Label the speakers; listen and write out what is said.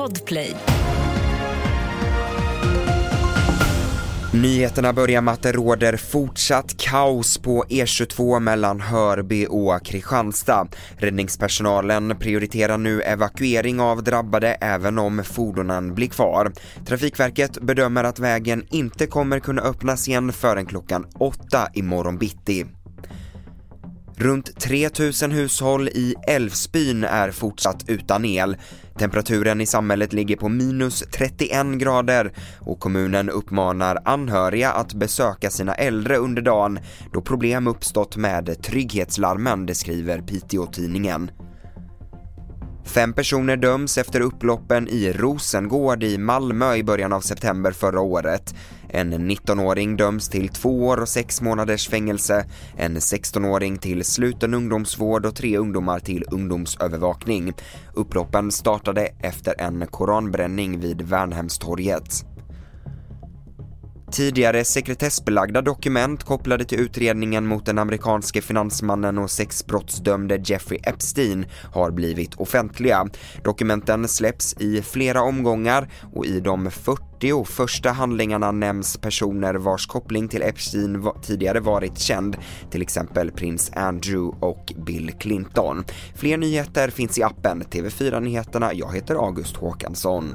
Speaker 1: Podplay.
Speaker 2: Nyheterna börjar med att det råder fortsatt kaos på E22 mellan Hörby och Kristianstad. Räddningspersonalen prioriterar nu evakuering av drabbade även om fordonen blir kvar. Trafikverket bedömer att vägen inte kommer kunna öppnas igen förrän klockan åtta imorgon bitti. Runt 3000 hushåll i Älvsbyn är fortsatt utan el. Temperaturen i samhället ligger på minus 31 grader och kommunen uppmanar anhöriga att besöka sina äldre under dagen då problem uppstått med trygghetslarmen, det skriver Piteå-tidningen. Fem personer döms efter upploppen i Rosengård i Malmö i början av september förra året. En 19-åring döms till två år och sex månaders fängelse, en 16-åring till sluten ungdomsvård och tre ungdomar till ungdomsövervakning. Upploppen startade efter en koranbränning vid Värnhemstorget. Tidigare sekretessbelagda dokument kopplade till utredningen mot den amerikanske finansmannen och sexbrottsdömde Jeffrey Epstein har blivit offentliga. Dokumenten släpps i flera omgångar och i de 40 första handlingarna nämns personer vars koppling till Epstein tidigare varit känd, till exempel prins Andrew och Bill Clinton. Fler nyheter finns i appen TV4 Nyheterna. Jag heter August Håkansson.